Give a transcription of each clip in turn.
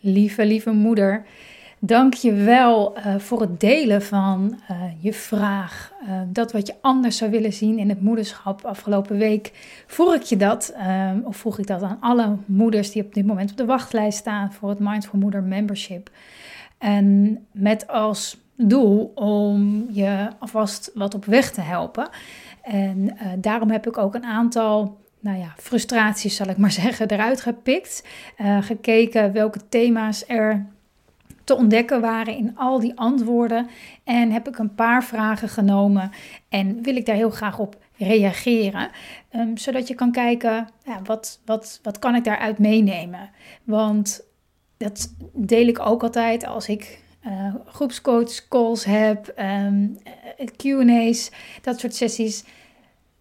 lieve, lieve moeder. Dank je wel uh, voor het delen van uh, je vraag. Uh, dat wat je anders zou willen zien in het moederschap. Afgelopen week vroeg ik je dat, of vroeg ik dat aan alle moeders die op dit moment op de wachtlijst staan voor het Mindful Moeder Membership. En met als doel om je alvast wat op weg te helpen. En daarom heb ik ook een aantal nou ja, frustraties, zal ik maar zeggen, eruit gepikt. gekeken welke thema's er te ontdekken waren in al die antwoorden. En heb ik een paar vragen genomen en wil ik daar heel graag op reageren. Um, zodat je kan kijken, ja, wat, wat, wat kan ik daaruit meenemen? Want dat deel ik ook altijd als ik uh, groepscoach calls heb, um, Q&A's, dat soort sessies.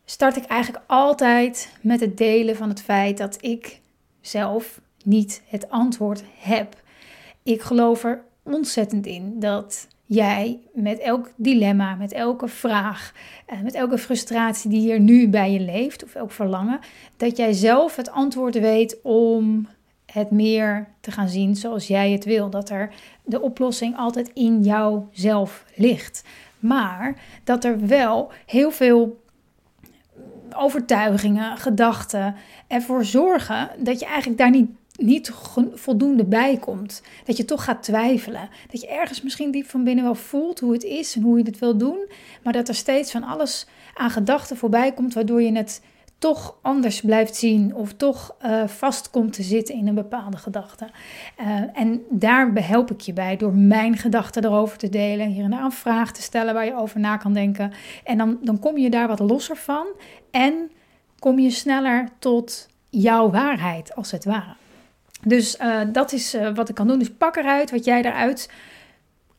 Start ik eigenlijk altijd met het delen van het feit dat ik zelf niet het antwoord heb. Ik geloof er ontzettend in dat jij met elk dilemma, met elke vraag, eh, met elke frustratie die hier nu bij je leeft, of elk verlangen, dat jij zelf het antwoord weet om het meer te gaan zien zoals jij het wil. Dat er de oplossing altijd in jouzelf ligt. Maar dat er wel heel veel overtuigingen, gedachten ervoor zorgen dat je eigenlijk daar niet niet voldoende bij komt. Dat je toch gaat twijfelen. Dat je ergens misschien diep van binnen wel voelt hoe het is en hoe je het wil doen. Maar dat er steeds van alles aan gedachten voorbij komt, waardoor je het toch anders blijft zien of toch uh, vast komt te zitten in een bepaalde gedachte. Uh, en daar behelp ik je bij door mijn gedachten erover te delen, hier en daar een vraag te stellen waar je over na kan denken. En dan, dan kom je daar wat losser van en kom je sneller tot jouw waarheid, als het ware. Dus uh, dat is uh, wat ik kan doen. Dus pak eruit wat jij eruit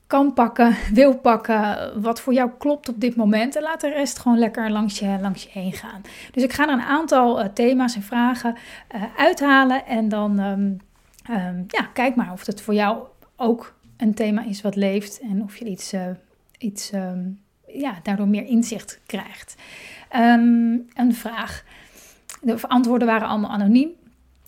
kan pakken, wil pakken, wat voor jou klopt op dit moment. En laat de rest gewoon lekker langs je, langs je heen gaan. Dus ik ga er een aantal uh, thema's en vragen uithalen. En dan um, um, ja, kijk maar of het voor jou ook een thema is wat leeft. En of je iets, iets um, ja, daardoor meer inzicht krijgt. een vraag. De antwoorden waren allemaal anoniem.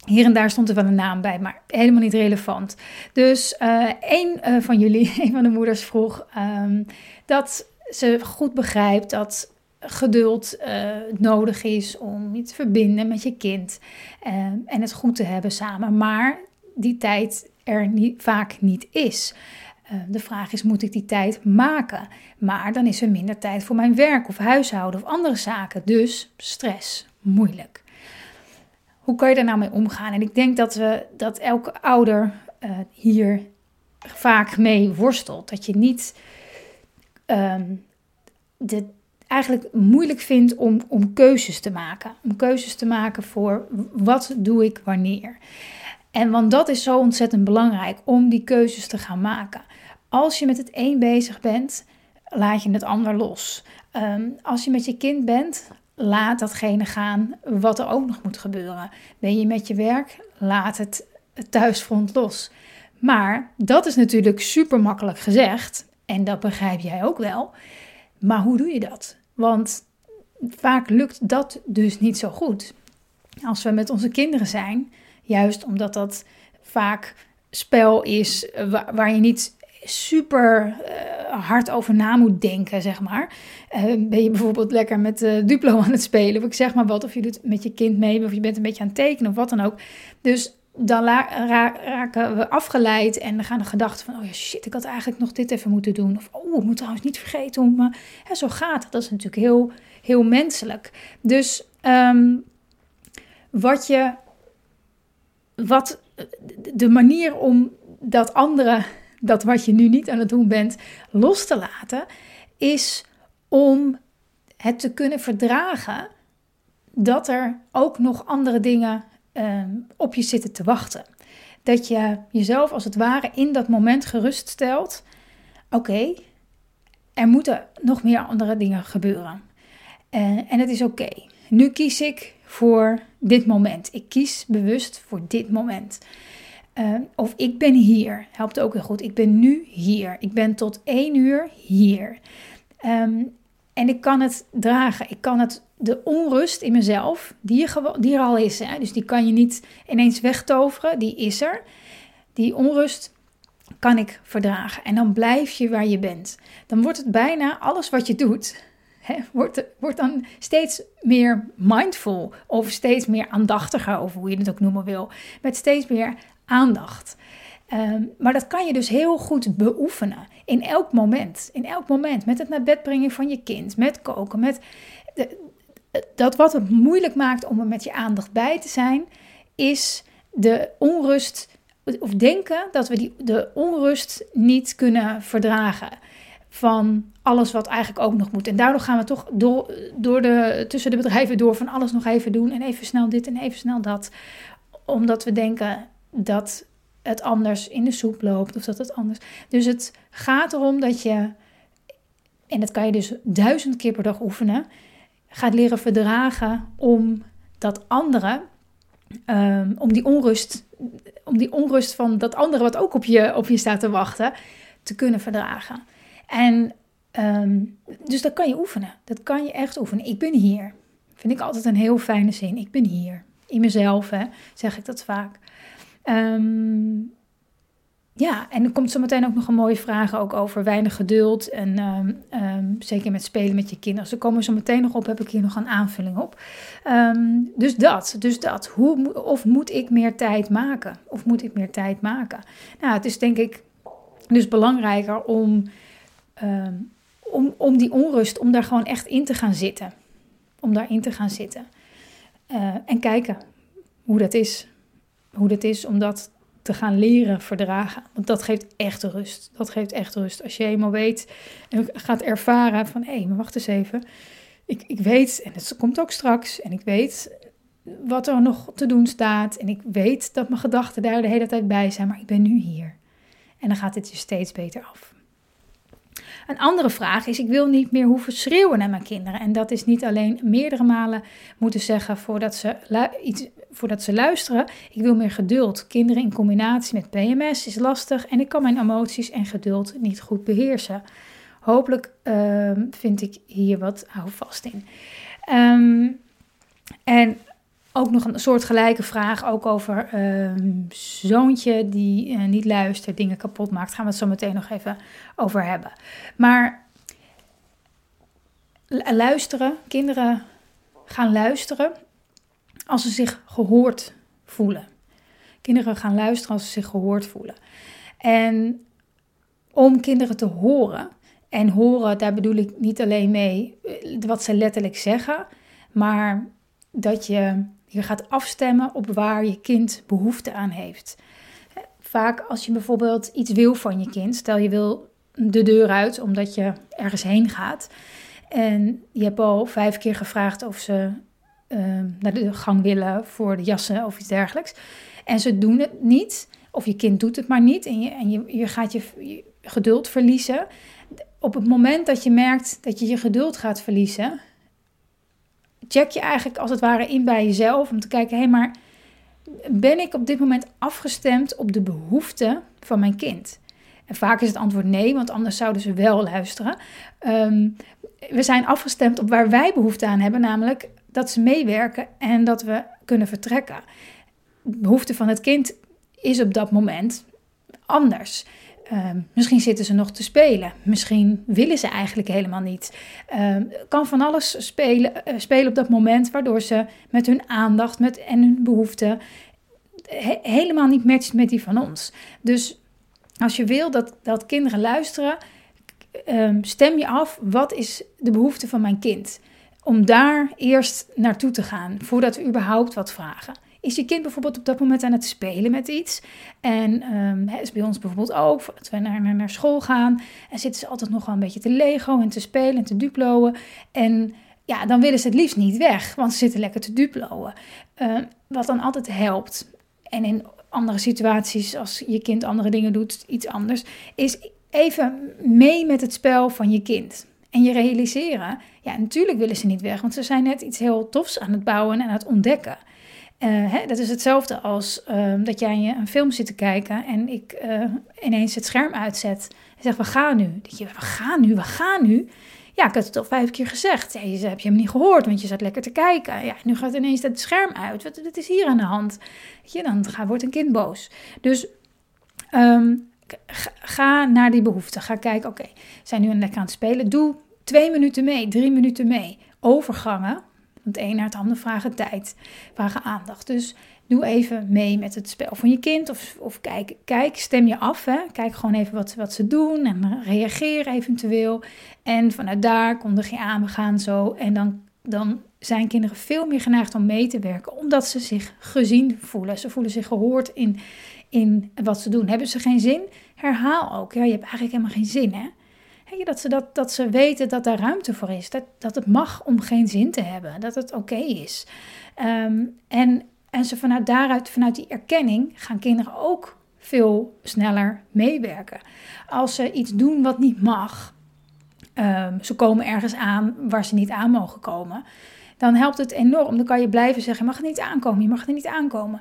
Hier en daar stond er wel een naam bij, maar helemaal niet relevant. Dus uh, een uh, van jullie, een van de moeders, vroeg um, dat ze goed begrijpt dat geduld uh, nodig is om je te verbinden met je kind en het goed te hebben samen, maar die tijd er niet, vaak niet is. De vraag is: moet ik die tijd maken? Maar dan is er minder tijd voor mijn werk of huishouden of andere zaken. Dus stress, moeilijk hoe kan je daar nou mee omgaan? En ik denk dat, we, dat elke ouder uh, hier vaak mee worstelt. Dat je niet um, de, eigenlijk moeilijk vindt om, om keuzes te maken. Om keuzes te maken voor wat doe ik wanneer. En want dat is zo ontzettend belangrijk om die keuzes te gaan maken. Als je met het een bezig bent, laat je het ander los. Um, als je met je kind bent, laat datgene gaan wat er ook nog moet gebeuren. Ben je met je werk, laat het thuisfront los. Maar dat is natuurlijk super makkelijk gezegd en dat begrijp jij ook wel. Maar hoe doe je dat? Want vaak lukt dat dus niet zo goed. Als we met onze kinderen zijn, juist omdat dat vaak spel is waar, je niet super uh, hard over na moet denken, zeg maar. Uh, ben je bijvoorbeeld lekker met uh, Duplo aan het spelen, of ik zeg maar wat, of je doet met je kind mee, of je bent een beetje aan het tekenen, of wat dan ook. Dus dan raken we afgeleid en dan gaan de gedachten van, oh ja, shit, ik had eigenlijk nog dit even moeten doen. Of, oh, ik moet trouwens niet vergeten om, hè, zo gaat het. Dat is natuurlijk heel, heel menselijk. Dus um, wat je, wat, de manier om dat andere dat wat je nu niet aan het doen bent los te laten, is om het te kunnen verdragen dat er ook nog andere dingen uh, op je zitten te wachten. Dat je jezelf als het ware in dat moment geruststelt: oké, er moeten nog meer andere dingen gebeuren. Uh, en het is oké. Nu kies ik voor dit moment. Ik kies bewust voor dit moment. Uh, of ik ben hier, helpt ook heel goed. Ik ben nu hier. Ik ben tot één uur hier. Um, en ik kan het dragen. Ik kan het, de onrust in mezelf, die er, die er al is, hè, dus die kan je niet ineens wegtoveren, die is er. die onrust kan ik verdragen. En dan blijf je waar je bent. Dan wordt het bijna alles wat je doet, wordt, wordt dan steeds meer mindful. Of steeds meer aandachtiger, of hoe je het ook noemen wil. Met steeds meer aandacht. Ehm, maar dat kan je dus heel goed beoefenen. In elk moment. In elk moment. Met het naar bed brengen van je kind. Met koken. Met dat wat het moeilijk maakt om er met je aandacht bij te zijn. Is de onrust. Of denken dat we die, de onrust niet kunnen verdragen. Van alles wat eigenlijk ook nog moet. En daardoor gaan we toch door, door de, tussen de bedrijven door van alles nog even doen. En even snel dit en even snel dat. Omdat we denken dat het anders in de soep loopt of dat het anders. Dus het gaat erom dat je, en dat kan je dus duizend keer per dag oefenen, gaat leren verdragen om dat andere, um, om die onrust, om die onrust van dat andere wat ook op je, op je staat te wachten, te kunnen verdragen. En um, dus dat kan je oefenen. Dat kan je echt oefenen. Ik ben hier. Vind ik altijd een heel fijne zin. Ik ben hier. In mezelf hè, zeg ik dat vaak. Um, ja, en er komt zo meteen ook nog een mooie vraag ook over weinig geduld. En um, zeker met spelen met je kinderen. Ze komen zo meteen nog op, heb ik hier nog een aanvulling op. Dus dat, dus dat. Hoe, of moet ik meer tijd maken? Of moet ik meer tijd maken? Nou, het is denk ik dus belangrijker om, om, om die onrust, om daar gewoon echt in te gaan zitten. Om daarin te gaan zitten. Uh, en kijken hoe dat is hoe dat is om dat te gaan leren verdragen. Want dat geeft echt rust. Dat geeft echt rust. Als je eenmaal weet en gaat ervaren van hé, hey, maar wacht eens even. Ik, ik weet, en het komt ook straks, en ik weet wat er nog te doen staat. En ik weet dat mijn gedachten daar de hele tijd bij zijn, maar ik ben nu hier. En dan gaat het je steeds beter af. Een andere vraag is: ik wil niet meer hoeven schreeuwen naar mijn kinderen. En dat is niet alleen meerdere malen moeten zeggen voordat ze iets voordat ze luisteren. Ik wil meer geduld. Kinderen in combinatie met PMS is lastig en ik kan mijn emoties en geduld niet goed beheersen. Hopelijk uh, vind ik hier wat houvast in. Um, en ook nog een soort gelijke vraag, ook over um, zoontje die uh, niet luistert, dingen kapot maakt. Gaan we het zo meteen nog even over hebben. Maar luisteren, kinderen gaan luisteren als ze zich gehoord voelen. Kinderen gaan luisteren als ze zich gehoord voelen. En om kinderen te horen, en horen, daar bedoel ik niet alleen mee eh, wat ze letterlijk zeggen, maar dat je je gaat afstemmen op waar je kind behoefte aan heeft. Vaak als je bijvoorbeeld iets wil van je kind, stel je wil de deur uit omdat je ergens heen gaat. En je hebt al vijf keer gevraagd of ze Ehm, naar de gang willen voor de jassen of iets dergelijks. En ze doen het niet, of je kind doet het maar niet en je, en je, je gaat je, geduld verliezen. Op het moment dat je merkt dat je je geduld gaat verliezen, check je eigenlijk als het ware in bij jezelf om te kijken: hé, maar ben ik op dit moment afgestemd op de behoeften van mijn kind? En vaak is het antwoord nee, want anders zouden ze wel luisteren. Ehm, we zijn afgestemd op waar wij behoefte aan hebben, namelijk dat ze meewerken en dat we kunnen vertrekken. De behoefte van het kind is op dat moment anders. Ehm, misschien zitten ze nog te spelen. Misschien willen ze eigenlijk helemaal niet. Uh, kan van alles spelen, uh, spelen op dat moment, waardoor ze met hun aandacht met, en hun behoeften helemaal niet matcht met die van ons. Dus als je wil dat, dat kinderen luisteren, ehm, stem je af wat is de behoefte van mijn kind om daar eerst naartoe te gaan voordat we überhaupt wat vragen. Is je kind bijvoorbeeld op dat moment aan het spelen met iets? En um, is bij ons bijvoorbeeld ook, voordat we naar, naar, naar school gaan, en zitten ze altijd nog wel een beetje te Lego en te spelen en te duploen. En ja, dan willen ze het liefst niet weg, want ze zitten lekker te duploen. Uh, wat dan altijd helpt. En in andere situaties, als je kind andere dingen doet, iets anders, is even mee met het spel van je kind. En je realiseren, ja, natuurlijk willen ze niet weg, want ze zijn net iets heel tofs aan het bouwen en aan het ontdekken. Uh, hè, dat is hetzelfde als uh, dat jij een film zit te kijken en ik uh, ineens het scherm uitzet en zeg, we gaan nu. Dat je, we gaan nu, we gaan nu. Ja, ik had het al vijf keer gezegd. Je heb je hem niet gehoord, want je zat lekker te kijken. Ja, nu gaat ineens het scherm uit. Wat, wat is hier aan de hand? Je, dan wordt een kind boos. Dus Ehm, ga naar die behoeften. Ga kijken, oké, zijn nu lekker aan het spelen? Doe twee minuten mee, drie minuten mee. Overgangen, het een naar het ander vragen tijd, vragen aandacht. Dus doe even mee met het spel van je kind. Of, of kijk, kijk, stem je af. Hè? Kijk gewoon even wat, wat ze doen en reageer eventueel. En vanuit daar kondig je aan, we gaan zo. En dan, dan zijn kinderen veel meer geneigd om mee te werken, omdat ze zich gezien voelen. Ze voelen zich gehoord in, in wat ze doen. Hebben ze geen zin? Herhaal ook. Ja, je hebt eigenlijk helemaal geen zin, hè? Dat, ze dat, dat ze weten dat daar ruimte voor is. Dat, dat het mag om geen zin te hebben. Dat het oké is. Ehm, en, en ze vanuit daaruit, vanuit die erkenning, gaan kinderen ook veel sneller meewerken. Als ze iets doen wat niet mag, um, ze komen ergens aan waar ze niet aan mogen komen dan helpt het enorm. Dan kan je blijven zeggen: je mag er niet aankomen, je mag er niet aankomen.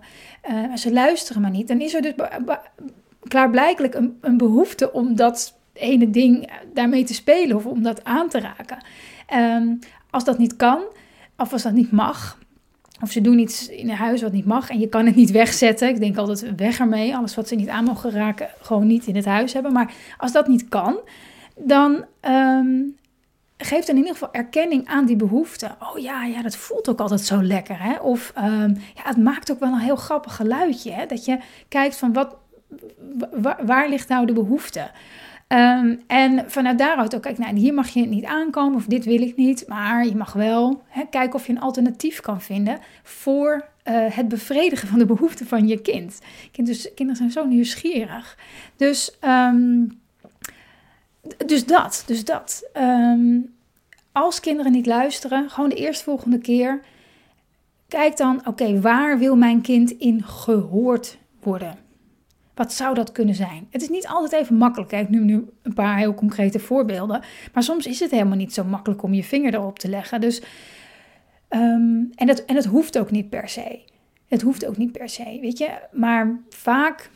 Uh, ze luisteren maar niet. Dan is er dus klaarblijkelijk een, een behoefte om dat ene ding daarmee te spelen of om dat aan te raken. Um, als dat niet kan, of als dat niet mag, of ze doen iets in een huis wat niet mag en je kan het niet wegzetten. Ik denk altijd weg ermee. Alles wat ze niet aan mogen raken, gewoon niet in het huis hebben. Maar als dat niet kan, dan um, geeft in ieder geval erkenning aan die behoefte. Oh ja, ja dat voelt ook altijd zo lekker. Hè? Of um, ja, het maakt ook wel een heel grappig geluidje. Hè? Dat je kijkt van wat, waar ligt nou de behoefte? Um, en vanuit daaruit ook, kijk, nou, hier mag je niet aankomen of dit wil ik niet, maar je mag wel hè, kijken of je een alternatief kan vinden voor uh, het bevredigen van de behoeften van je kind. dus, kinderen zijn zo nieuwsgierig. Dus, um, dus dat, dus dat. Um, als kinderen niet luisteren, gewoon de eerstvolgende keer, kijk dan, oké, waar wil mijn kind in gehoord worden? Wat zou dat kunnen zijn? Het is niet altijd even makkelijk. Ik noem nu een paar heel concrete voorbeelden. Maar soms is het helemaal niet zo makkelijk om je vinger erop te leggen. Dus, um, en, het, en het hoeft ook niet per se. Het hoeft ook niet per se, weet je. Maar vaak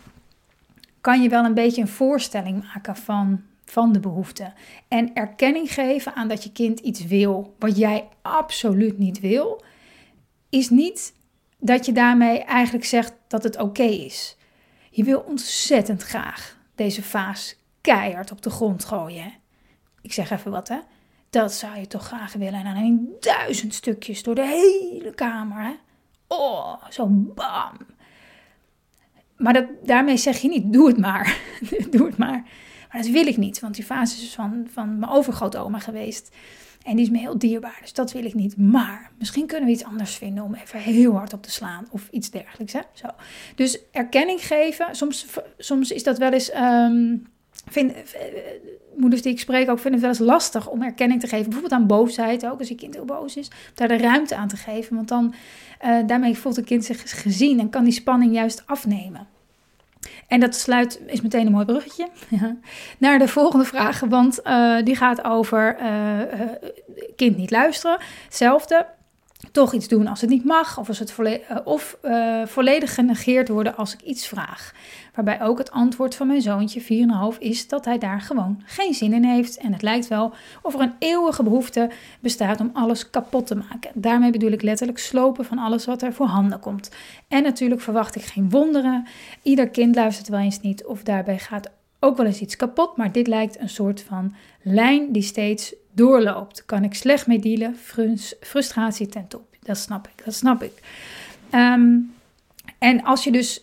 kan je wel een beetje een voorstelling maken van, van de behoefte. En erkenning geven aan dat je kind iets wil wat jij absoluut niet wil, is niet dat je daarmee eigenlijk zegt dat het oké is. Je wil ontzettend graag deze vaas keihard op de grond gooien. Ik zeg even wat, hè? Dat zou je toch graag willen. En dan in duizend stukjes door de hele kamer, hè? Oh, zo'n bam. Maar dat, daarmee zeg je niet, doe het maar. doe het maar. Dat wil ik niet, want die vaas is van, van mijn overgrootoma geweest. En die is me heel dierbaar, dus dat wil ik niet. Maar misschien kunnen we iets anders vinden om even heel hard op te slaan of iets dergelijks. Hè? Zo. Dus erkenning geven, soms, soms is dat wel eens. Um, vind, uh, moeders die ik spreek ook vinden het wel eens lastig om erkenning te geven. Bijvoorbeeld aan boosheid ook, als je kind heel boos is. Daar de ruimte aan te geven, want dan uh, daarmee voelt het kind zich gezien en kan die spanning juist afnemen. En dat sluit, is meteen een mooi bruggetje, naar de volgende vraag. Want uh, die gaat over uh, kind niet luisteren. Hetzelfde, toch iets doen als het niet mag. Of, als het of volledig genegeerd worden als ik iets vraag. Waarbij ook het antwoord van mijn zoontje, 4,5, is dat hij daar gewoon geen zin in heeft. En het lijkt wel of er een eeuwige behoefte bestaat om alles kapot te maken. Daarmee bedoel ik letterlijk slopen van alles wat er voorhanden komt. En natuurlijk verwacht ik geen wonderen. Ieder kind luistert wel eens niet of daarbij gaat ook wel eens iets kapot. Maar dit lijkt een soort van lijn die steeds doorloopt. Kan ik slecht mee dealen, frustratie ten top. Dat snap ik, dat snap ik. Um, en als je dus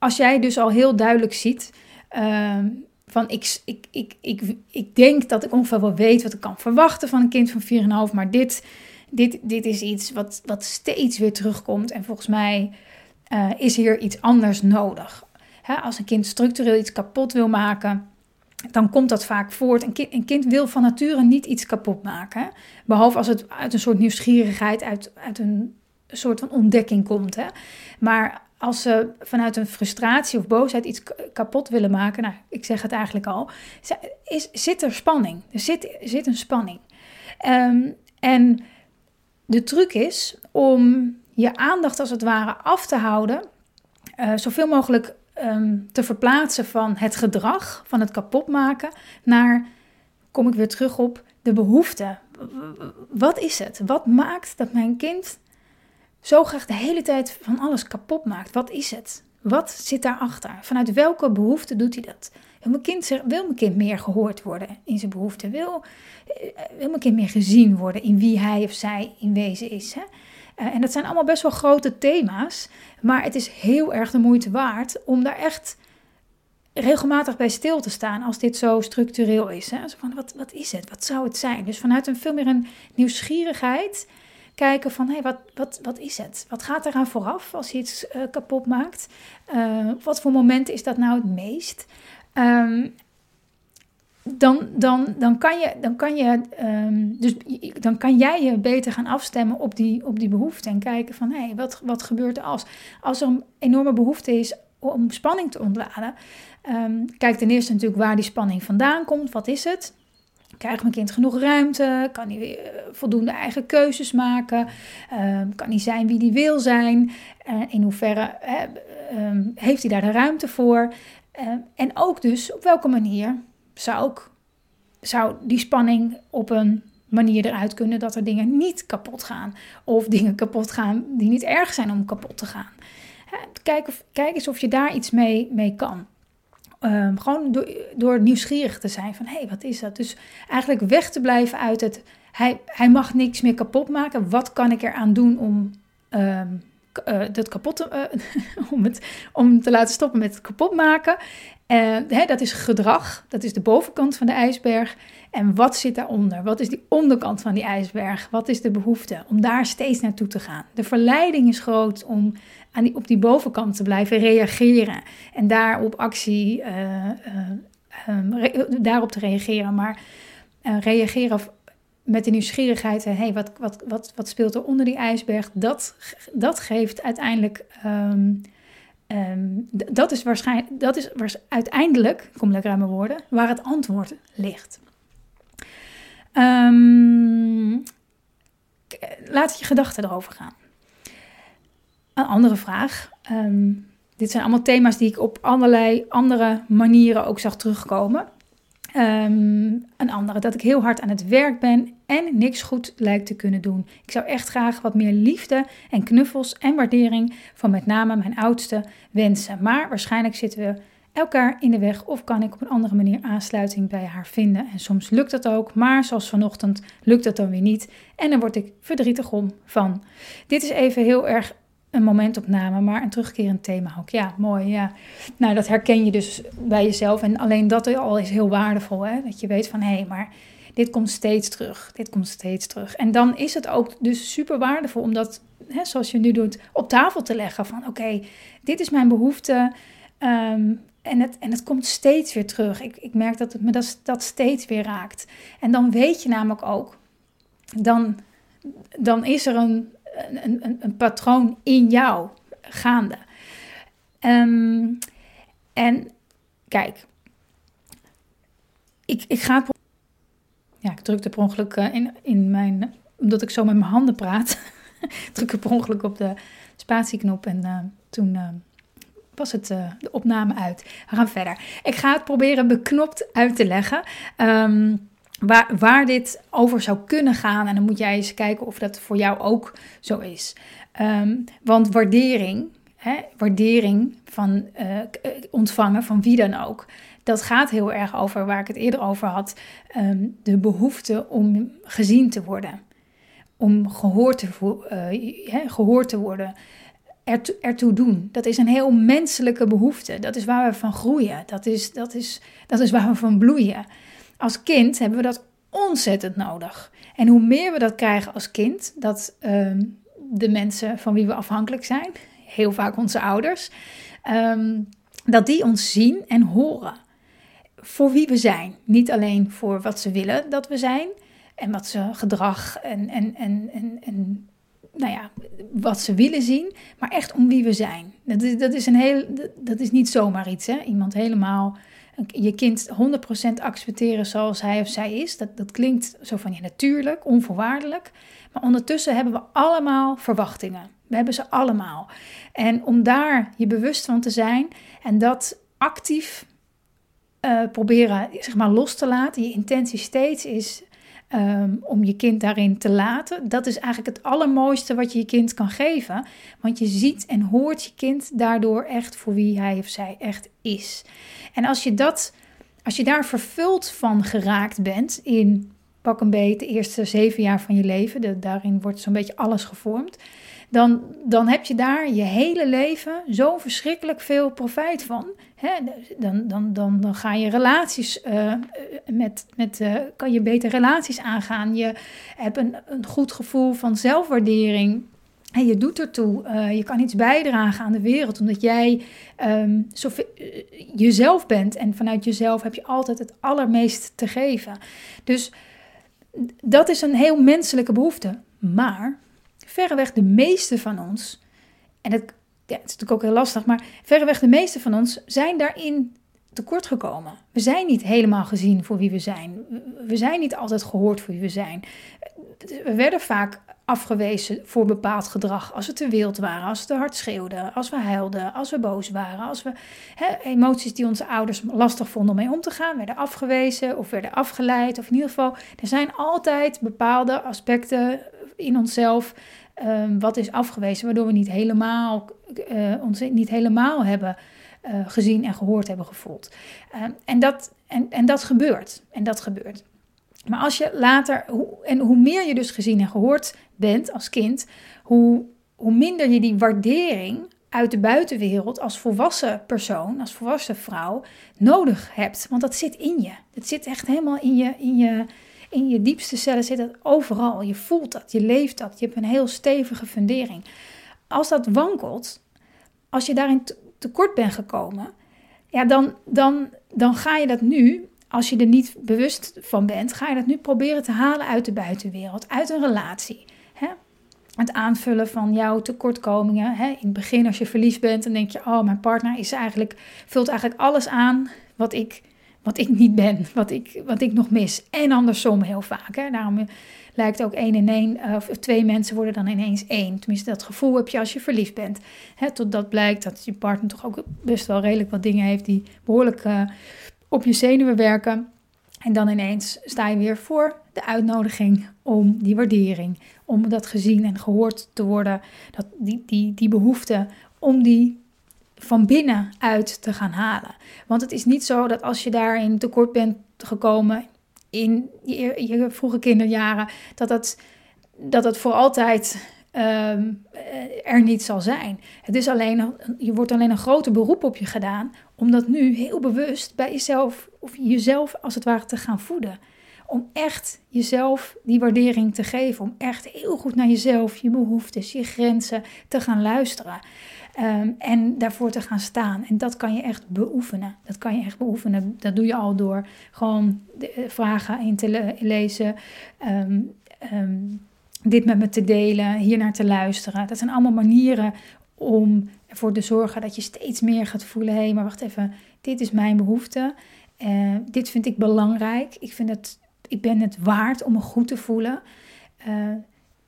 als jij dus al heel duidelijk ziet uh, van ik, ik, ik, ik, ik denk dat ik ongeveer wel weet wat ik kan verwachten van een kind van 4,5, maar dit, dit, dit is iets wat, wat steeds weer terugkomt en volgens mij uh, is hier iets anders nodig. Hè, als een kind structureel iets kapot wil maken, dan komt dat vaak voort. Een kind, een kind wil van nature niet iets kapot maken. Behalve als het uit een soort nieuwsgierigheid, uit, uit een soort van ontdekking komt. Hè. Maar als ze vanuit een frustratie of boosheid iets kapot willen maken, nou, ik zeg het eigenlijk al, is, zit er spanning. Er zit, zit een spanning. Um, en de truc is om je aandacht als het ware af te houden, uh, zoveel mogelijk um, te verplaatsen van het gedrag, van het kapotmaken, naar, kom ik weer terug op, de behoefte. Wat is het? Wat maakt dat mijn kind zo graag de hele tijd van alles kapot maakt. Wat is het? Wat zit daarachter? Vanuit welke behoefte doet hij dat? Wil mijn kind, wil mijn kind meer gehoord worden in zijn behoeften? Wil, eh, wil mijn kind meer gezien worden in wie hij of zij in wezen is? Hè? Eh, en dat zijn allemaal best wel grote thema's, maar het is heel erg de moeite waard om daar echt regelmatig bij stil te staan als dit zo structureel is. Hè? van, wat, wat is het? Wat zou het zijn? Dus vanuit een veel meer een nieuwsgierigheid kijken van, hey, wat, wat, wat is het? Wat gaat eraan vooraf als je iets uh, kapot maakt? Uh, wat voor momenten is dat nou het meest? Um, dan, dan, dan kan je, dan kan je, um, dus dan kan jij je beter gaan afstemmen op die, op die behoefte en kijken van, hé, hey, wat, wat gebeurt er als? Als er een enorme behoefte is om spanning te ontladen, um, kijk ten eerste natuurlijk waar die spanning vandaan komt, wat is het? Krijgt mijn kind genoeg ruimte? Kan hij uh, voldoende eigen keuzes maken? Uh, kan hij zijn wie hij wil zijn? In hoeverre uh, heeft hij daar de ruimte voor? en ook dus op welke manier zou, zou die spanning op een manier eruit kunnen dat er dingen niet kapot gaan. Of dingen kapot gaan die niet erg zijn om kapot te gaan. Kijk, of, kijk eens of je daar iets mee, mee kan. Um, gewoon door, nieuwsgierig te zijn van hé, hey, wat is dat? Dus eigenlijk weg te blijven uit het hij, hij mag niks meer kapot maken. Wat kan ik eraan doen om um, uh, dat kapot te, uh, om, het, om te laten stoppen met het kapot maken? Uh, hè, dat is gedrag, dat is de bovenkant van de ijsberg. En wat zit daaronder? Wat is die onderkant van die ijsberg? Wat is de behoefte? Om daar steeds naartoe te gaan. De verleiding is groot om aan die, op die bovenkant te blijven reageren. En daarop actie, uh, daarop te reageren. Maar reageren met de nieuwsgierigheid, hé, hey, wat, wat, wat, wat speelt er onder die ijsberg? Dat, dat geeft uiteindelijk... Um, Um, dat is waarschijnlijk, dat is uiteindelijk, kom lekker aan mijn woorden, waar het antwoord ligt. Um, laat je gedachten erover gaan. Een andere vraag. Dit zijn allemaal thema's die ik op allerlei andere manieren ook zag terugkomen. Um, een andere, dat ik heel hard aan het werk ben en niks goed lijkt te kunnen doen. Ik zou echt graag wat meer liefde en knuffels en waardering van met name mijn oudste wensen. Maar waarschijnlijk zitten we elkaar in de weg of kan ik op een andere manier aansluiting bij haar vinden. En soms lukt dat ook, maar zoals vanochtend lukt dat dan weer niet. En dan word ik verdrietig om van. Dit is even heel erg een momentopname, maar een terugkerend thema ook. Ja, mooi. Ja. Nou, dat herken je dus bij jezelf. En alleen dat al is heel waardevol. Hè? Dat je weet van hé, hey, maar dit komt steeds terug. Dit komt steeds terug. En dan is het ook dus super waardevol om dat, hè, zoals je nu doet, op tafel te leggen. Van oké, dit is mijn behoefte. Um, en het, en het komt steeds weer terug. Ik, ik merk dat het me dat, dat steeds weer raakt. En dan weet je namelijk ook, dan, dan is er een een, een, patroon in jou gaande. Um, en kijk, ik, ik ga. Ja, ik drukte per ongeluk eh, in, in mijn. Omdat ik zo met mijn handen praat. druk ik per ongeluk op de spatieknop en uh, toen. Uh, was het de opname uit. We gaan verder. Ik ga het proberen beknopt uit te leggen. Um, waar, waar dit over zou kunnen gaan. En dan moet jij eens kijken of dat voor jou ook zo is. Ehm, want waardering, hè, waardering van uh, ontvangen van wie dan ook, dat gaat heel erg over waar ik het eerder over had. Ehm, de behoefte om gezien te worden, om gehoord te, uh, gehoord te worden. Erto ertoe doen. Dat is een heel menselijke behoefte. Dat is waar we van groeien. Dat is, dat is, dat is waar we van bloeien als kind hebben we dat ontzettend nodig. En hoe meer we dat krijgen als kind, dat ehm, de mensen van wie we afhankelijk zijn, heel vaak onze ouders, um, dat die ons zien en horen voor wie we zijn. Niet alleen voor wat ze willen dat we zijn en wat ze gedrag en, en, en, en, en nou ja, wat ze willen zien, maar echt om wie we zijn. Dat is, dat is, een heel, dat is niet zomaar iets, hè? iemand helemaal je kind 100% accepteren zoals hij of zij is. Dat, dat klinkt zo van je natuurlijk, onvoorwaardelijk. Maar ondertussen hebben we allemaal verwachtingen. We hebben ze allemaal. En om daar je bewust van te zijn en dat actief uh, proberen zeg maar, los te laten, je intentie steeds is ehm, om je kind daarin te laten. Dat is eigenlijk het allermooiste wat je je kind kan geven. Want je ziet en hoort je kind daardoor echt voor wie hij of zij echt is. En als je dat, als je daar vervuld van geraakt bent in pak een beetje de eerste zeven jaar van je leven, daarin wordt zo'n beetje alles gevormd, dan, dan heb je daar je hele leven zo verschrikkelijk veel profijt van. dan, dan, dan, dan ga je relaties uh, met, met uh, kan je beter relaties aangaan. Je hebt een, een goed gevoel van zelfwaardering. En je doet ertoe. Je kan iets bijdragen aan de wereld, omdat jij um, jezelf bent. En vanuit jezelf heb je altijd het allermeest te geven. Dus dat is een heel menselijke behoefte. Maar verreweg de meeste van ons, en het, ja, het is natuurlijk ook heel lastig, maar verreweg de meeste van ons zijn daarin tekort gekomen. We zijn niet helemaal gezien voor wie we zijn. We zijn niet altijd gehoord voor wie we zijn. We werden vaak afgewezen voor bepaald gedrag. Als we te wild waren, als we te hard schreeuwden, als we huilden, als we boos waren, als we emoties die onze ouders lastig vonden om mee om te gaan, werden afgewezen of werden afgeleid. Of in ieder geval, er zijn altijd bepaalde aspecten in onszelf um, wat is afgewezen, waardoor we niet helemaal, uh, ons niet helemaal hebben uh, gezien en gehoord hebben gevoeld. Um, en, dat, en, en dat gebeurt. En dat gebeurt. Maar als je later, en hoe meer je dus gezien en gehoord bent als kind, hoe, hoe minder je die waardering uit de buitenwereld als volwassen persoon, als volwassen vrouw, nodig hebt. Want dat zit in je. Het zit echt helemaal in je, in je, in je diepste cellen, zit het overal. Je voelt dat, je leeft dat, je hebt een heel stevige fundering. Als dat wankelt, als je daarin tekort bent gekomen, ja, dan, dan, dan ga je dat nu als je er niet bewust van bent, ga je dat nu proberen te halen uit de buitenwereld, uit een relatie. Hè? Het aanvullen van jouw tekortkomingen. Hè? In het begin, als je verliefd bent, dan denk je: Oh, mijn partner is eigenlijk, vult eigenlijk alles aan wat ik, wat ik niet ben, wat ik, wat ik nog mis. En andersom heel vaak. Hè? Daarom lijkt ook één in één, eh, of twee mensen worden dan ineens één. Tenminste, dat gevoel heb je als je verliefd bent. Hè? Totdat blijkt dat je partner toch ook best wel redelijk wat dingen heeft die behoorlijk. Uh, op je zenuwen werken. En dan ineens sta je weer voor de uitnodiging om die waardering, om dat gezien en gehoord te worden, dat die, die, die behoefte om die van binnenuit te gaan halen. Want het is niet zo dat als je daarin tekort bent gekomen in je, je vroege kinderjaren, dat dat, dat het voor altijd Ehm, er niet zal zijn. Het is alleen, je wordt alleen een groter beroep op je gedaan om dat nu heel bewust bij jezelf, of jezelf als het ware te gaan voeden. Om echt jezelf die waardering te geven. Om echt heel goed naar jezelf, je behoeftes, je grenzen te gaan luisteren. Um, en daarvoor te gaan staan. En dat kan je echt beoefenen. Dat kan je echt beoefenen. Dat doe je al door gewoon eh, vragen in te lezen. Um, dit met me te delen, hier naar te luisteren. Dat zijn allemaal manieren om ervoor te zorgen dat je steeds meer gaat voelen: hé, hey, maar wacht even, dit is mijn behoefte. Uh, dit vind ik belangrijk. Ik, vind het, ik ben het waard om me goed te voelen. Uh,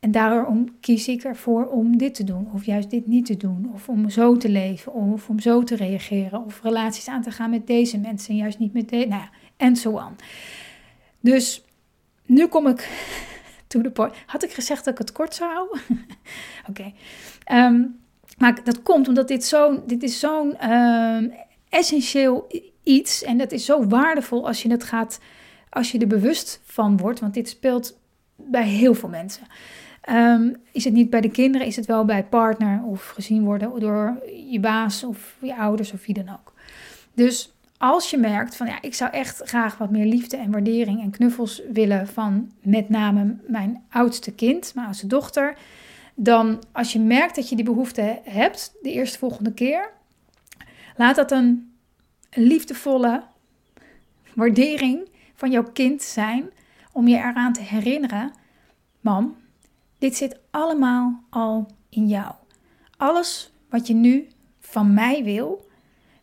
en daarom kies ik ervoor om dit te doen, of juist dit niet te doen, of om zo te leven, of om zo te reageren, of relaties aan te gaan met deze mensen en juist niet met deze. Nou ja, en zo. Dus nu kom ik to the point. Had ik gezegd dat ik het kort zou houden? Oké. Ehm, maar dat komt omdat dit, zo, dit is zo'n ehm, essentieel iets. En dat is zo waardevol als je het gaat, als je er bewust van wordt. Want dit speelt bij heel veel mensen. Ehm, is het niet bij de kinderen, is het wel bij partner of gezien worden door je baas of je ouders of wie dan ook. Dus als je merkt van ja, ik zou echt graag wat meer liefde en waardering en knuffels willen van met name mijn oudste kind, mijn oudste dochter, dan als je merkt dat je die behoefte hebt, de eerste volgende keer, laat dat een liefdevolle waardering van jouw kind zijn om je eraan te herinneren, mam, dit zit allemaal al in jou. Alles wat je nu van mij wil,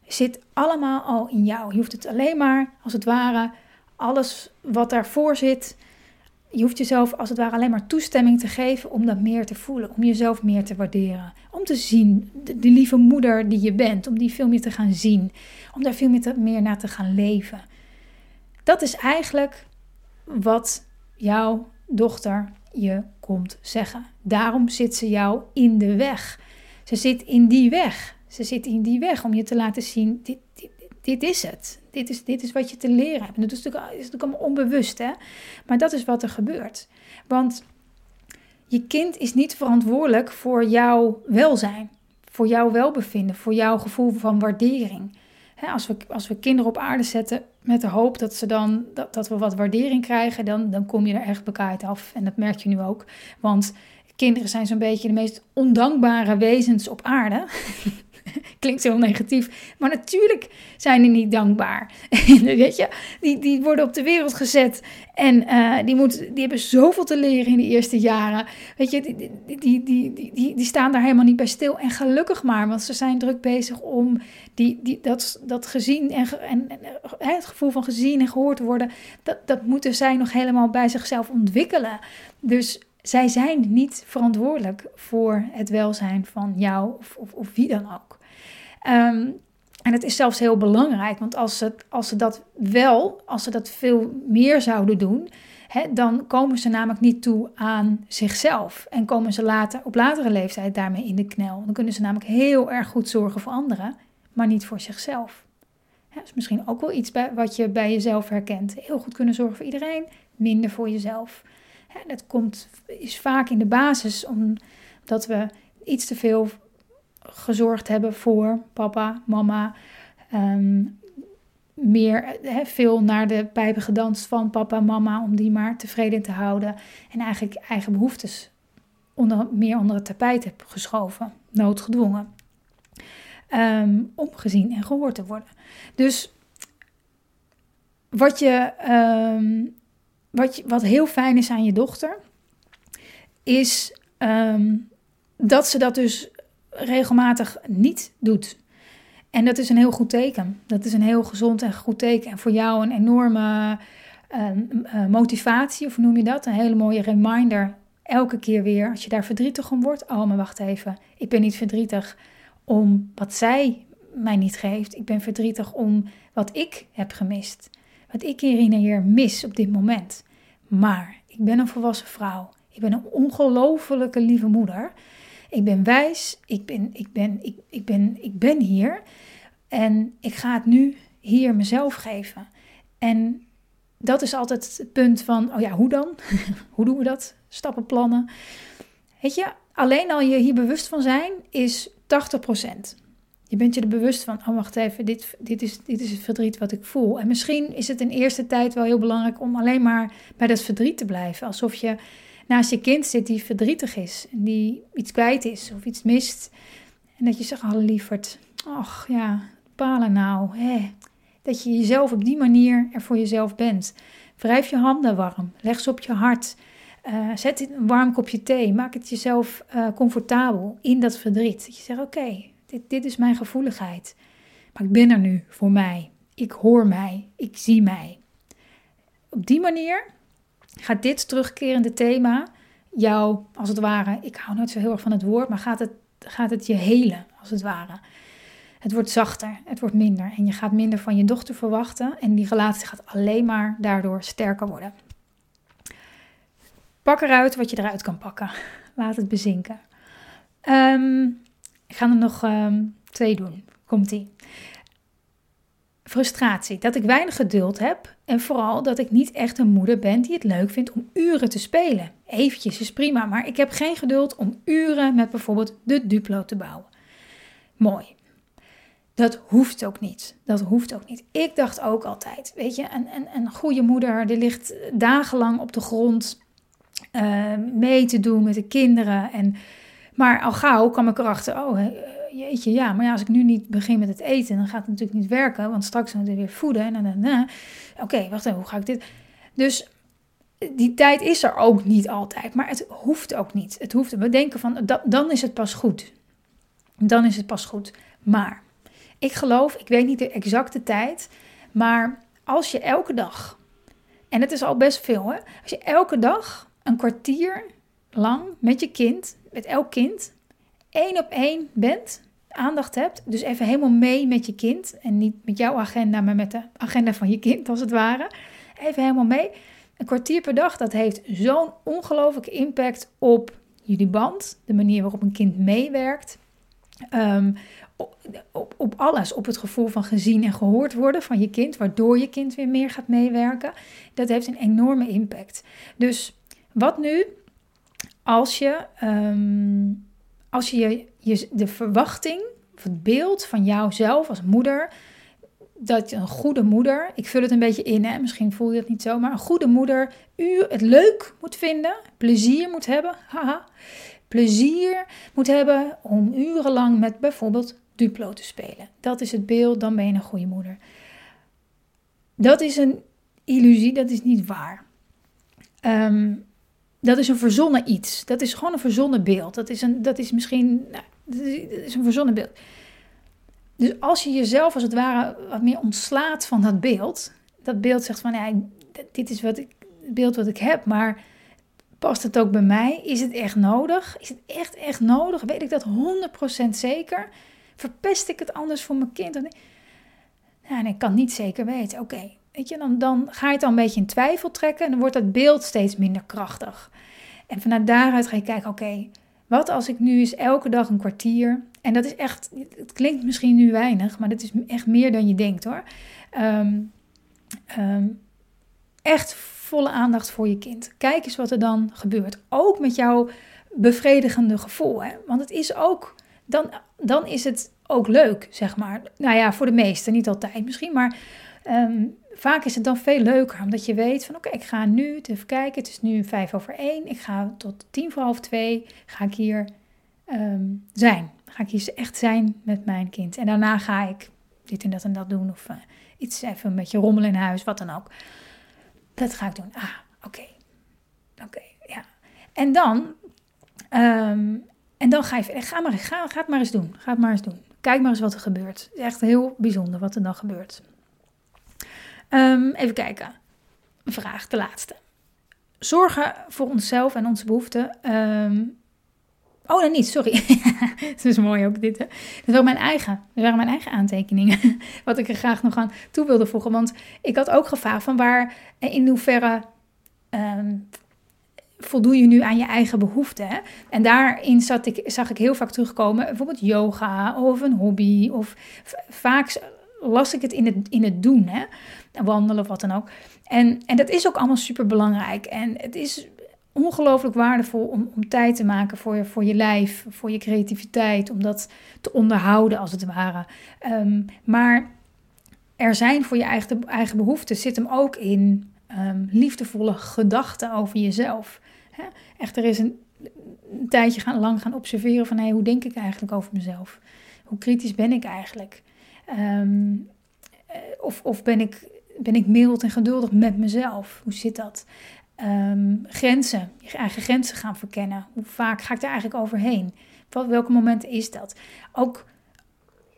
zit allemaal al in jou. Je hoeft het alleen maar, als het ware, alles wat daarvoor zit. Je hoeft jezelf als het ware alleen maar toestemming te geven om dat meer te voelen, om jezelf meer te waarderen, om te zien, de, lieve moeder die je bent, om die veel meer te gaan zien, om daar veel meer, naar te gaan leven. Dat is eigenlijk wat jouw dochter je komt zeggen. Daarom zit ze jou in de weg. Ze zit in die weg. Ze zit in die weg om je te laten zien: dit, dit, dit is het. Dit is, dit is wat je te leren hebt. En dat is natuurlijk, is natuurlijk allemaal onbewust, hè? Maar dat is wat er gebeurt. Want je kind is niet verantwoordelijk voor jouw welzijn, voor jouw welbevinden, voor jouw gevoel van waardering. Als, we, als we kinderen op aarde zetten met de hoop dat, ze dan, dat, dat we wat waardering krijgen, dan, dan kom je er echt bekaaid af. En dat merk je nu ook. Want kinderen zijn zo'n beetje de meest ondankbare wezens op aarde. Klinkt heel negatief. Maar natuurlijk zijn die niet dankbaar. Weet je, die, die worden op de wereld gezet. En uh, die, moet, die hebben zoveel te leren in de eerste jaren. Weet je, die, die, die, die, die, staan daar helemaal niet bij stil. En gelukkig maar, want ze zijn druk bezig om die, die, dat, dat gezien en, en, en het gevoel van gezien en gehoord worden. Dat, dat moeten zij nog helemaal bij zichzelf ontwikkelen. Dus zij zijn niet verantwoordelijk voor het welzijn van jou of, of, of wie dan ook. Um, en het is zelfs heel belangrijk, want als ze, als ze dat wel, als ze dat veel meer zouden doen, hè, dan komen ze namelijk niet toe aan zichzelf. En komen ze later, op latere leeftijd daarmee in de knel. Dan kunnen ze namelijk heel erg goed zorgen voor anderen, maar niet voor zichzelf. dat is misschien ook wel iets bij, wat je bij jezelf herkent. Heel goed kunnen zorgen voor iedereen, minder voor jezelf. Dat komt, is vaak in de basis omdat we iets te veel gezorgd hebben voor papa, mama. Ehm, meer veel naar de pijpen gedanst van papa, mama, om die maar tevreden te houden. En eigenlijk eigen behoeftes onder, meer onder het tapijt heb geschoven, noodgedwongen. Um, om gezien en gehoord te worden. Dus wat, je, um, wat, wat heel fijn is aan je dochter, is dat ze dat dus regelmatig niet doet. En dat is een heel goed teken. Dat is een heel gezond en goed teken. En voor jou een enorme ehm, eh, motivatie, of noem je dat? Een hele mooie reminder. Elke keer weer, als je daar verdrietig om wordt. Oh, maar wacht even. Ik ben niet verdrietig om wat zij mij niet geeft. Ik ben verdrietig om wat ik heb gemist. Wat ik Irina hier mis op dit moment. Maar ik ben een volwassen vrouw. Ik ben een ongelofelijke lieve moeder. Ik ben wijs, ik ben, ik ben, ik, ik ben, ik ben hier en ik ga het nu hier mezelf geven. En dat is altijd het punt van, oh ja, hoe dan? hoe doen we dat? Stappenplannen. Weet je, alleen al je hier bewust van zijn is 80%. Je bent je er bewust van, oh wacht even, dit, dit, is, dit is het verdriet wat ik voel. En misschien is het in eerste tijd wel heel belangrijk om alleen maar bij dat verdriet te blijven. Alsof je naast je kind zit die verdrietig is. En die iets kwijt is of iets mist. En dat je zegt, oh lieverd, ach ja, palen nou. Hè. Dat je jezelf op die manier er voor jezelf bent. Wrijf je handen warm, leg ze op je hart. Uh, zet een warm kopje thee. Maak het jezelf uh, comfortabel in dat verdriet. Dat je zegt: Oké, dit, dit is mijn gevoeligheid. Maar ik ben er nu voor mij. Ik hoor mij. Ik zie mij. Op die manier gaat dit terugkerende thema jou, als het ware, ik hou nooit zo heel erg van het woord, maar gaat het, gaat het je helen, als het ware. Het wordt zachter, het wordt minder en je gaat minder van je dochter verwachten en die relatie gaat alleen maar daardoor sterker worden. Pak eruit wat je eruit kan pakken. Laat het bezinken. Um, ik ga er nog ehm, twee doen. Komt-ie frustratie, dat ik weinig geduld heb en vooral dat ik niet echt een moeder ben die het leuk vindt om uren te spelen. Eventjes is prima, maar ik heb geen geduld om uren met bijvoorbeeld de Duplo te bouwen. Mooi. Dat hoeft ook niet. Dat hoeft ook niet. Ik dacht ook altijd, weet je, een, een, een goede moeder die ligt dagenlang op de grond uh, mee te doen met de kinderen. En, maar al gauw kwam ik erachter, oh, jeetje, ja, maar ja, als ik nu niet begin met het eten, dan gaat het natuurlijk niet werken, want straks moeten we weer voeden. En dan, oké, wacht even, hoe ga ik dit? Dus die tijd is er ook niet altijd, maar het hoeft ook niet. Het hoeft, we denken van, dat, dan is het pas goed. Dan is het pas goed. Maar ik geloof, ik weet niet de exacte tijd, maar als je elke dag, en het is al best veel, hè, als je elke dag een kwartier lang met je kind, met elk kind, één op één bent, aandacht hebt, dus even helemaal mee met je kind en niet met jouw agenda, maar met de agenda van je kind als het ware, even helemaal mee. Een kwartier per dag, dat heeft zo'n ongelooflijke impact op jullie band, de manier waarop een kind meewerkt. Ehm, op, op, alles, op het gevoel van gezien en gehoord worden van je kind, waardoor je kind weer meer gaat meewerken. Dat heeft een enorme impact. Dus wat nu als je, ehm, als je, je de verwachting of het beeld van jouzelf als moeder, dat je een goede moeder, ik vul het een beetje in, hè, misschien voel je het niet zo, maar een goede moeder u het leuk moet vinden, plezier moet hebben, haha, plezier moet hebben om urenlang met bijvoorbeeld Duplo te spelen. Dat is het beeld, dan ben je een goede moeder. Dat is een illusie, dat is niet waar. Ehm, dat is een verzonnen iets. Dat is gewoon een verzonnen beeld. Dat is, een, dat is misschien nou, is een verzonnen beeld. Dus als je jezelf als het ware wat meer ontslaat van dat beeld, dat beeld zegt van ja, dit is wat ik, het beeld wat ik heb, maar past het ook bij mij? Is het echt nodig? Is het echt, echt nodig? Weet ik dat 100% zeker? Verpest ik het anders voor mijn kind? Nee, ik kan niet zeker weten. Oké, dan, ga je het dan een beetje in twijfel trekken en dan wordt dat beeld steeds minder krachtig. En vanuit daaruit ga je kijken, oké, wat als ik nu eens elke dag een kwartier, en dat is echt, het klinkt misschien nu weinig, maar dat is echt meer dan je denkt hoor. Ehm, ehm, echt volle aandacht voor je kind. Kijk eens wat er dan gebeurt. Ook met jouw bevredigende gevoel. Hè? Want het is ook, dan, dan is het ook leuk, zeg maar. Nou ja, voor de meesten, niet altijd misschien, maar ehm, vaak is het dan veel leuker. Omdat je weet van oké, ik ga nu, even kijken, het is nu vijf over één. Ik ga tot tien voor half twee, ga ik hier um, zijn. Ga ik hier echt zijn met mijn kind. En daarna ga ik dit en dat en dat doen. Of uh, iets even een beetje rommelen in huis, wat dan ook. Dat ga ik doen. Ah, oké. Oké, ja. En dan, um, en dan ga je ga, maar, ga, ga het maar eens doen. Ga het maar eens doen. Kijk maar eens wat er gebeurt. Het is echt heel bijzonder wat er dan gebeurt. Um, even kijken. Een vraag, de laatste. Zorgen voor onszelf en onze behoeften. Um, oh, nee, niet, sorry. Het is mooi ook dit. Hè? Dat waren mijn eigen, dat waren mijn eigen aantekeningen. Wat ik er graag nog aan toe wilde voegen. Want ik had ook gevraagd van waar, in hoeverre um, voldoe je nu aan je eigen behoeften. En daarin zat ik, zag ik heel vaak terugkomen, bijvoorbeeld yoga of een hobby. Of vaak las ik het in het, in het doen. Hè? Wandelen of wat dan ook. En, en dat is ook allemaal super belangrijk. En het is ongelooflijk waardevol om, om tijd te maken voor je, voor je lijf, voor je creativiteit, om dat te onderhouden als het ware. Um, maar er zijn voor je eigen, eigen behoeften, zit hem ook in um, liefdevolle gedachten over jezelf. Hè? Echt, er is een, tijdje gaan, lang gaan observeren van hey, hoe denk ik eigenlijk over mezelf? Hoe kritisch ben ik eigenlijk? Um, of, of ben ik ben ik mild en geduldig met mezelf? Hoe zit dat? Ehm, grenzen, je eigen grenzen gaan verkennen. Hoe vaak ga ik daar eigenlijk overheen? Op welke momenten is dat? Ook,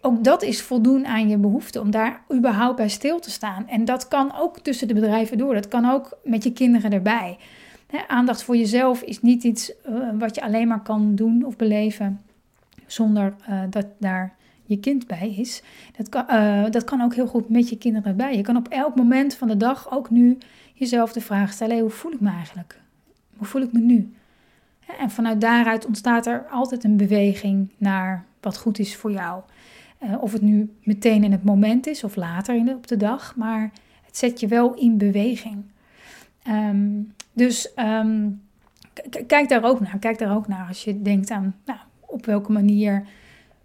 ook dat is voldoen aan je behoefte om daar überhaupt bij stil te staan. En dat kan ook tussen de bedrijven door. Dat kan ook met je kinderen erbij. aandacht voor jezelf is niet iets uh, wat je alleen maar kan doen of beleven zonder uh, dat daar je kind bij is. Dat kan, uh, dat kan ook heel goed met je kinderen bij. Je kan op elk moment van de dag ook nu jezelf de vraag stellen: hoe voel ik me eigenlijk? Hoe voel ik me nu? En vanuit daaruit ontstaat er altijd een beweging naar wat goed is voor jou. Uh, of het nu meteen in het moment is of later in de, op de dag, maar het zet je wel in beweging. Um, dus um, kijk daar ook naar. Kijk daar ook naar als je denkt aan nou, op welke manier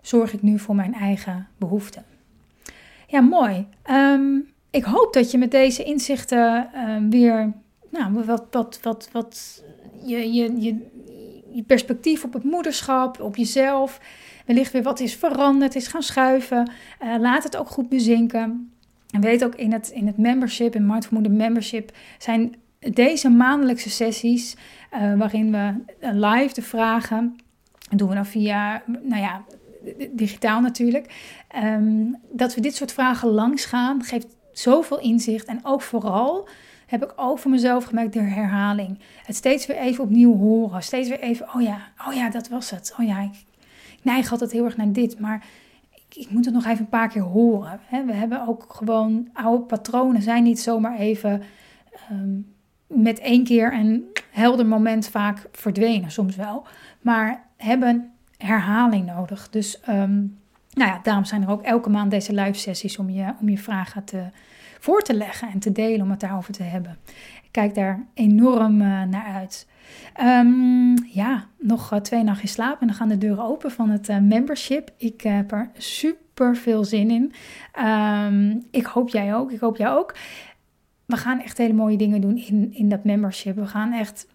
zorg ik nu voor mijn eigen behoeften. Ja, mooi. Um, ik hoop dat je met deze inzichten um, weer nou, wat, wat, wat, wat je, je, je, je perspectief op het moederschap, op jezelf, wellicht weer wat is veranderd, is gaan schuiven. Uh, laat het ook goed bezinken. En weet ook in het, in het membership, in Mindful Moeder Membership, zijn deze maandelijkse sessies uh, waarin we live de vragen, doen we dan via, nou ja, digitaal natuurlijk. Um, dat we dit soort vragen langs gaan, geeft zoveel inzicht. En ook vooral heb ik ook voor mezelf gemerkt de herhaling. Het steeds weer even opnieuw horen. Steeds weer even, oh ja, oh ja, dat was het. Oh ja, ik, ik neig altijd heel erg naar dit. Maar ik, ik, moet het nog even een paar keer horen. We hebben ook gewoon oude patronen, zijn niet zomaar even um, met één keer een helder moment vaak verdwenen, soms wel. Maar hebben herhaling nodig. Dus ehm, nou ja, daarom zijn er ook elke maand deze live sessies om je, om je vragen te, voor te leggen en te delen, om het daarover te hebben. Ik kijk daar enorm uh, naar uit. Um, ja, nog uh, twee nachten slaap en dan gaan de deuren open van het uh, membership. Ik heb er super veel zin in. Um, ik hoop jij ook. Ik hoop jij ook. We gaan echt hele mooie dingen doen in, in dat membership. We gaan echt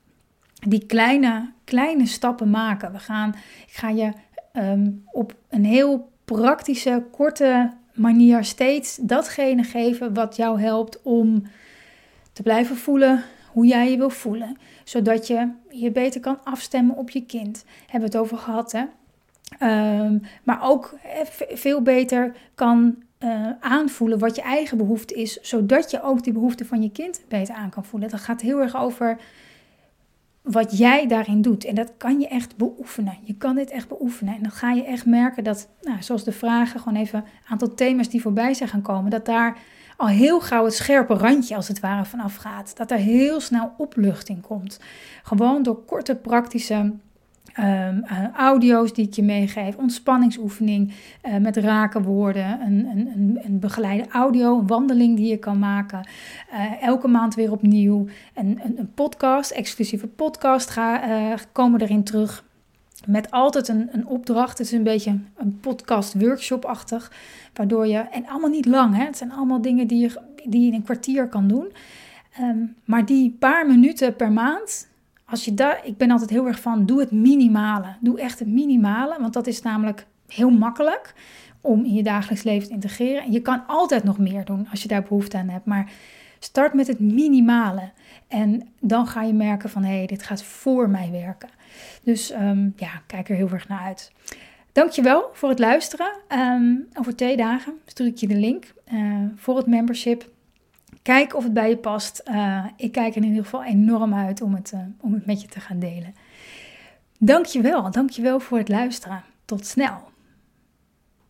die kleine, kleine stappen maken. We gaan, ik ga je um, op een heel praktische, korte manier steeds datgene geven wat jou helpt om te blijven voelen hoe jij je wil voelen. Zodat je je beter kan afstemmen op je kind. Hebben we het over gehad, hè? Um, maar ook veel beter kan uh, aanvoelen wat je eigen behoefte is, zodat je ook die behoefte van je kind beter aan kan voelen. Dat gaat heel erg over wat jij daarin doet. En dat kan je echt beoefenen. Je kan dit echt beoefenen. En dan ga je echt merken dat, nou, zoals de vragen, gewoon even een aantal thema's die voorbij zijn gaan komen, dat daar al heel gauw het scherpe randje als het ware vanaf gaat. Dat er heel snel opluchting komt. Gewoon door korte praktische Um, audio's die ik je meegeef, ontspanningsoefening uh, met raken woorden, een, een, een, begeleide audio, een wandeling die je kan maken. Uh, elke maand weer opnieuw. Een, een, een podcast, exclusieve podcast ga, komen erin terug. Met altijd een, een opdracht. Het is een beetje een podcast workshop-achtig. Waardoor je, en allemaal niet lang, hè? het zijn allemaal dingen die je, die je in een kwartier kan doen. Um, maar die paar minuten per maand, als je daar, ik ben altijd heel erg van, doe het minimale. Doe echt het minimale, want dat is namelijk heel makkelijk om in je dagelijks leven te integreren. En je kan altijd nog meer doen als je daar behoefte aan hebt. Maar start met het minimale. En dan ga je merken van, hé, hey, dit gaat voor mij werken. Dus um, ja, kijk er heel erg naar uit. Dankjewel voor het luisteren. Um, over twee dagen stuur ik je de link uh, voor het membership. Kijk of het bij je past. Uh, ik kijk er in ieder geval enorm uit om het, uh, om het met je te gaan delen. Dankjewel, dankjewel voor het luisteren. Tot snel.